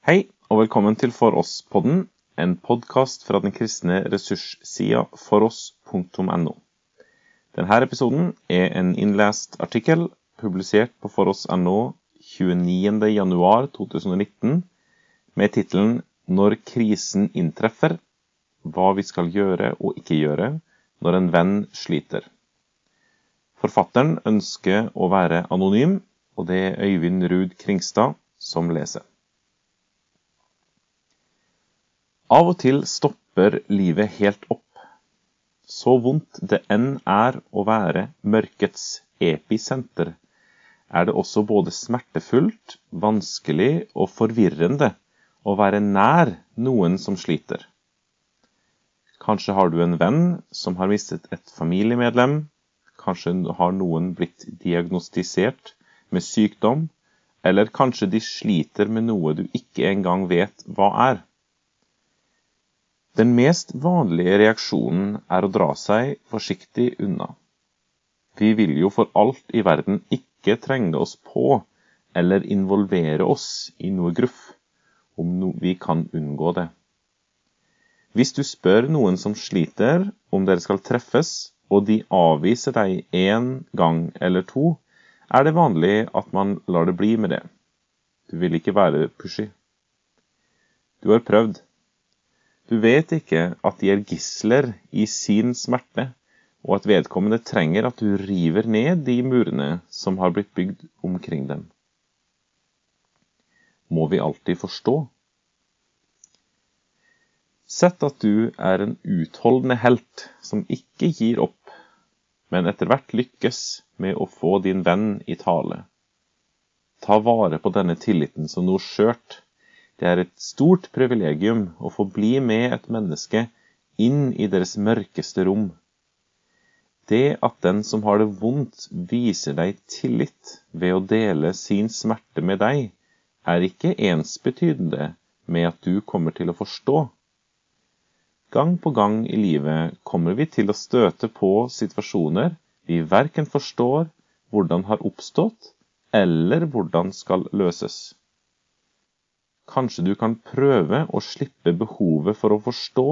Hei, og velkommen til For oss-podden, en podkast fra den kristne ressurssida foross.no. Denne episoden er en innlest artikkel publisert på foross.no 29.1.2019 med tittelen 'Når krisen inntreffer hva vi skal gjøre og ikke gjøre når en venn sliter'. Forfatteren ønsker å være anonym, og det er Øyvind Ruud Kringstad som leser. Av og til stopper livet helt opp. Så vondt det enn er å være mørkets episenter, er det også både smertefullt, vanskelig og forvirrende å være nær noen som sliter. Kanskje har du en venn som har mistet et familiemedlem, kanskje har noen blitt diagnostisert med sykdom, eller kanskje de sliter med noe du ikke engang vet hva er. Den mest vanlige reaksjonen er å dra seg forsiktig unna. Vi vil jo for alt i verden ikke trenge oss på eller involvere oss i noe gruff, om vi kan unngå det. Hvis du spør noen som sliter om dere skal treffes, og de avviser deg én gang eller to, er det vanlig at man lar det bli med det. Du vil ikke være pushy. Du har prøvd. Du vet ikke at de er gisler i sin smerte, og at vedkommende trenger at du river ned de murene som har blitt bygd omkring dem. Må vi alltid forstå? Sett at du er en utholdende helt som ikke gir opp men etter hvert lykkes med å få din venn i tale. Ta vare på denne tilliten som noe skjørt. Det er et stort privilegium å få bli med et menneske inn i deres mørkeste rom. Det at den som har det vondt, viser deg tillit ved å dele sin smerte med deg, er ikke ensbetydende med at du kommer til å forstå. Gang på gang i livet kommer vi til å støte på situasjoner vi verken forstår hvordan har oppstått, eller hvordan skal løses. Kanskje du kan prøve å slippe behovet for å forstå,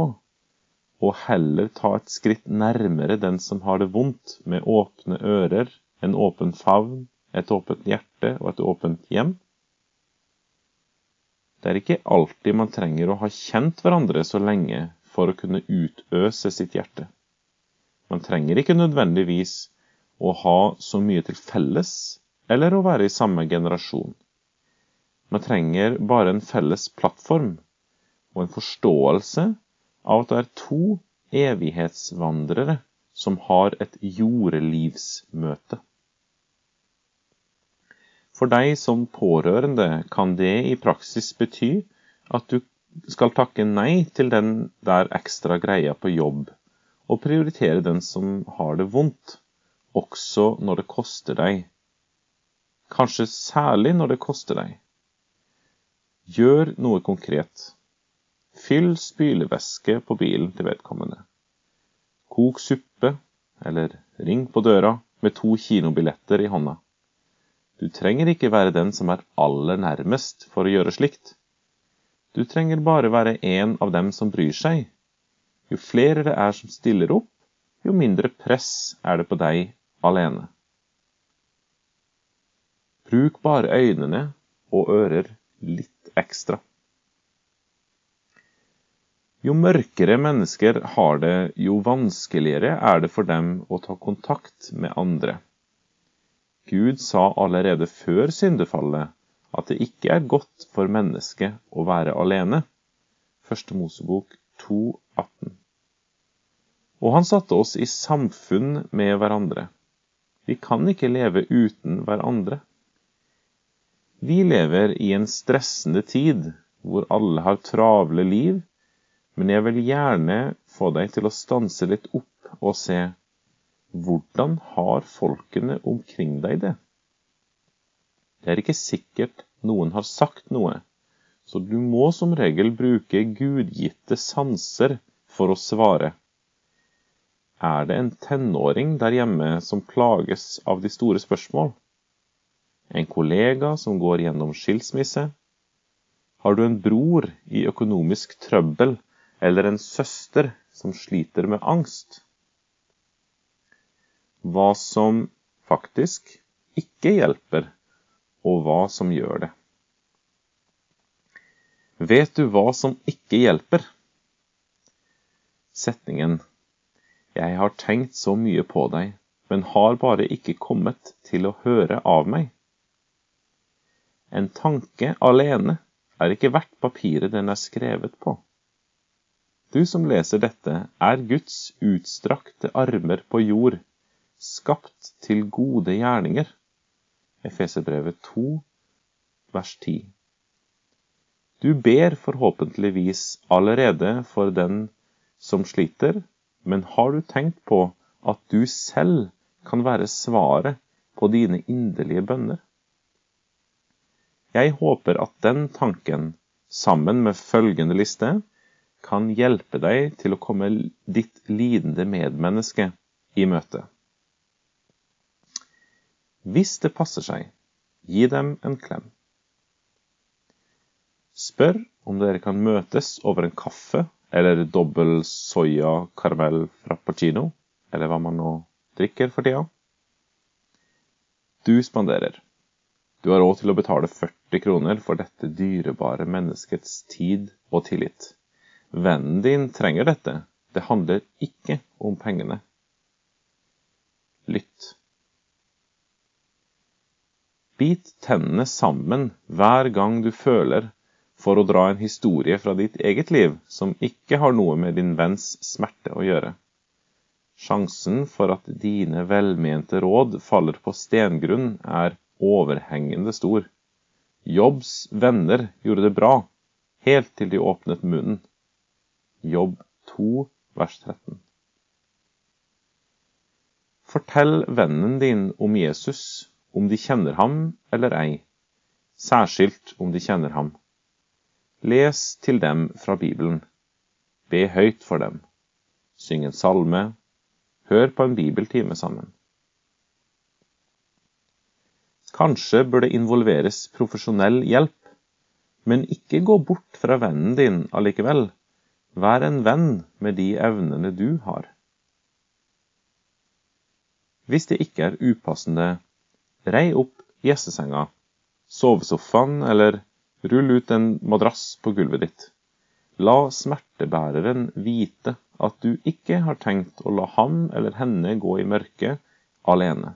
og heller ta et skritt nærmere den som har det vondt, med åpne ører, en åpen favn, et åpent hjerte og et åpent hjem? Det er ikke alltid man trenger å ha kjent hverandre så lenge for å kunne utøse sitt hjerte. Man trenger ikke nødvendigvis å ha så mye til felles eller å være i samme generasjon. Man trenger bare en felles plattform og en forståelse av at det er to evighetsvandrere som har et jordelivsmøte. For deg som pårørende kan det i praksis bety at du skal takke nei til den der ekstra greia på jobb, og prioritere den som har det vondt, også når det koster deg. Kanskje særlig når det koster deg. Gjør noe konkret. Fyll spylevæske på bilen til vedkommende. Kok suppe, eller ring på døra med to kinobilletter i hånda. Du trenger ikke være den som er aller nærmest for å gjøre slikt. Du trenger bare være en av dem som bryr seg. Jo flere det er som stiller opp, jo mindre press er det på deg alene. Bruk bare øynene og ører litt ekstra. Jo mørkere mennesker har det, jo vanskeligere er det for dem å ta kontakt med andre. Gud sa allerede før syndefallet at det ikke er godt for mennesket å være alene. Første Mosebok 2, 18. Og han satte oss i samfunn med hverandre. Vi kan ikke leve uten hverandre. Vi lever i en stressende tid hvor alle har travle liv, men jeg vil gjerne få deg til å stanse litt opp og se hvordan har folkene omkring deg det? Det er ikke sikkert noen har sagt noe, så du må som regel bruke gudgitte sanser for å svare. Er det en tenåring der hjemme som plages av de store spørsmål? En kollega som går gjennom skilsmisse? Har du en bror i økonomisk trøbbel eller en søster som sliter med angst? Hva som faktisk ikke hjelper, og hva som gjør det. Vet du hva som ikke hjelper? Setningen Jeg har tenkt så mye på deg, men har bare ikke kommet til å høre av meg. En tanke alene er ikke verdt papiret den er skrevet på. Du som leser dette, er Guds utstrakte armer på jord, skapt til gode gjerninger. Efeserbrevet 2, vers 10. Du ber forhåpentligvis allerede for den som sliter, men har du tenkt på at du selv kan være svaret på dine inderlige bønner? Jeg håper at den tanken, sammen med følgende liste, kan hjelpe deg til å komme ditt lidende medmenneske i møte. Hvis det passer seg, gi dem en klem. Spør om dere kan møtes over en kaffe eller dobbel soya karamell frappuccino, eller hva man nå drikker for tida. Du spanderer. Du har råd til å betale 40 kroner for dette dyrebare menneskets tid og tillit. Vennen din trenger dette. Det handler ikke om pengene. Lytt. Bit tennene sammen hver gang du føler for å dra en historie fra ditt eget liv som ikke har noe med din venns smerte å gjøre. Sjansen for at dine velmente råd faller på stengrunn, er overhengende stor. Jobbs venner gjorde det bra, helt til de åpnet munnen. Jobb 2, vers 13. Fortell vennen din om Jesus, om de kjenner ham eller ei, særskilt om de kjenner ham. Les til dem fra Bibelen. Be høyt for dem. Syng en salme. Hør på en bibeltime sammen. Kanskje bør det involveres profesjonell hjelp, men ikke gå bort fra vennen din allikevel. Vær en venn med de evnene du har. Hvis det ikke er upassende, rei opp gjestesenga, sovesofaen eller rull ut en madrass på gulvet ditt. La smertebæreren vite at du ikke har tenkt å la ham eller henne gå i mørket alene.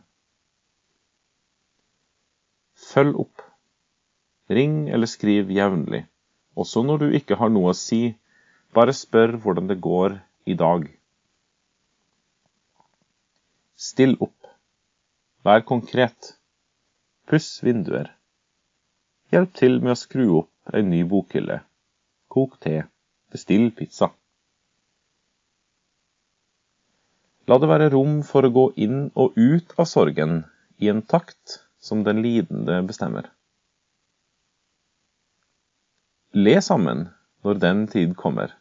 Følg opp. Ring eller skriv jevnlig, også når du ikke har noe å si. Bare spør hvordan det går i dag. Still opp. Vær konkret. Puss vinduer. Hjelp til med å skru opp en ny bokhylle. Kok te. Bestill pizza. La det være rom for å gå inn og ut av sorgen i en takt som den lidende bestemmer. Le sammen når den tid kommer,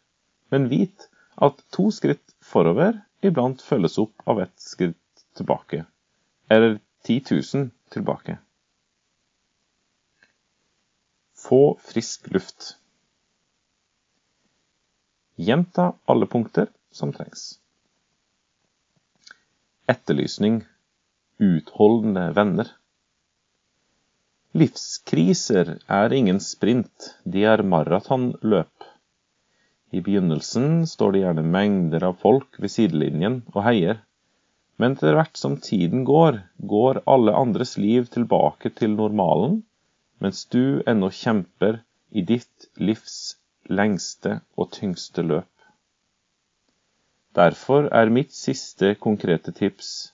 men vit at to skritt forover iblant følges opp av ett skritt tilbake, eller 10 000 tilbake. Få frisk luft. Gjenta alle punkter som trengs. Etterlysning. Utholdende venner. Livskriser er ingen sprint, de er maratonløp. I begynnelsen står det gjerne mengder av folk ved sidelinjen og heier, men etter hvert som tiden går, går alle andres liv tilbake til normalen, mens du ennå kjemper i ditt livs lengste og tyngste løp. Derfor er mitt siste konkrete tips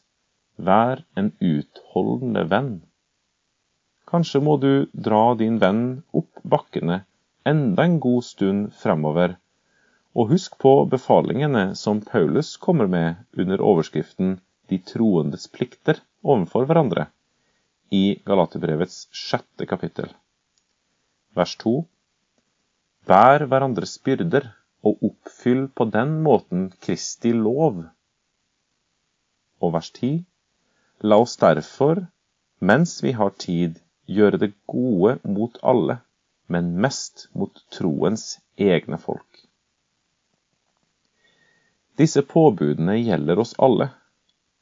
vær en utholdende venn. Kanskje må du dra din venn opp bakkene enda en god stund fremover. Og husk på befalingene som Paulus kommer med under overskriften 'De troendes plikter overfor hverandre' i Galaterbrevets sjette kapittel. Vers 2. Bær hverandres byrder og oppfyll på den måten Kristi lov. Og vers 10. La oss derfor, mens vi har tid, gjøre det gode mot alle, men mest mot troens egne folk. Disse påbudene gjelder oss alle.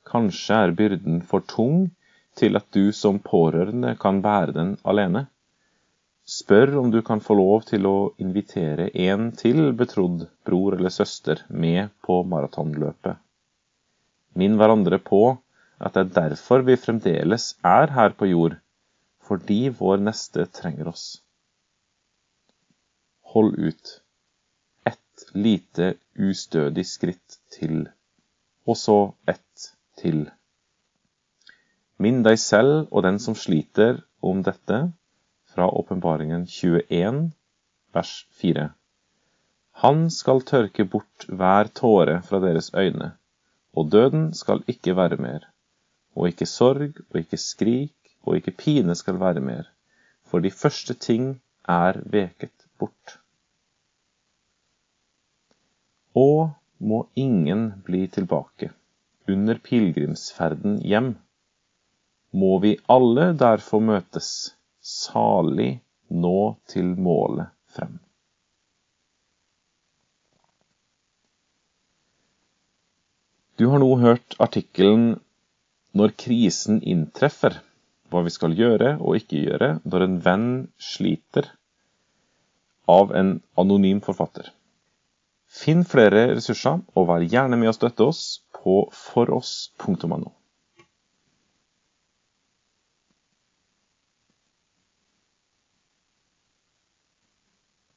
Kanskje er byrden for tung til at du som pårørende kan bære den alene. Spør om du kan få lov til å invitere en til betrodd bror eller søster med på maratonløpet. Minn hverandre på at det er derfor vi fremdeles er her på jord, fordi vår neste trenger oss. Hold ut lite ustødig skritt til, og så ett til. Minn deg selv og den som sliter om dette, fra åpenbaringen 21, vers 4. Han skal tørke bort hver tåre fra deres øyne, og døden skal ikke være mer, og ikke sorg og ikke skrik og ikke pine skal være mer, for de første ting er veket bort. Og må ingen bli tilbake under pilegrimsferden hjem. Må vi alle derfor møtes, salig nå til målet frem. Du har nå hørt artikkelen 'Når krisen inntreffer', hva vi skal gjøre og ikke gjøre når en venn sliter, av en anonym forfatter. Finn flere ressurser, og vær gjerne med å støtte oss på foross.no.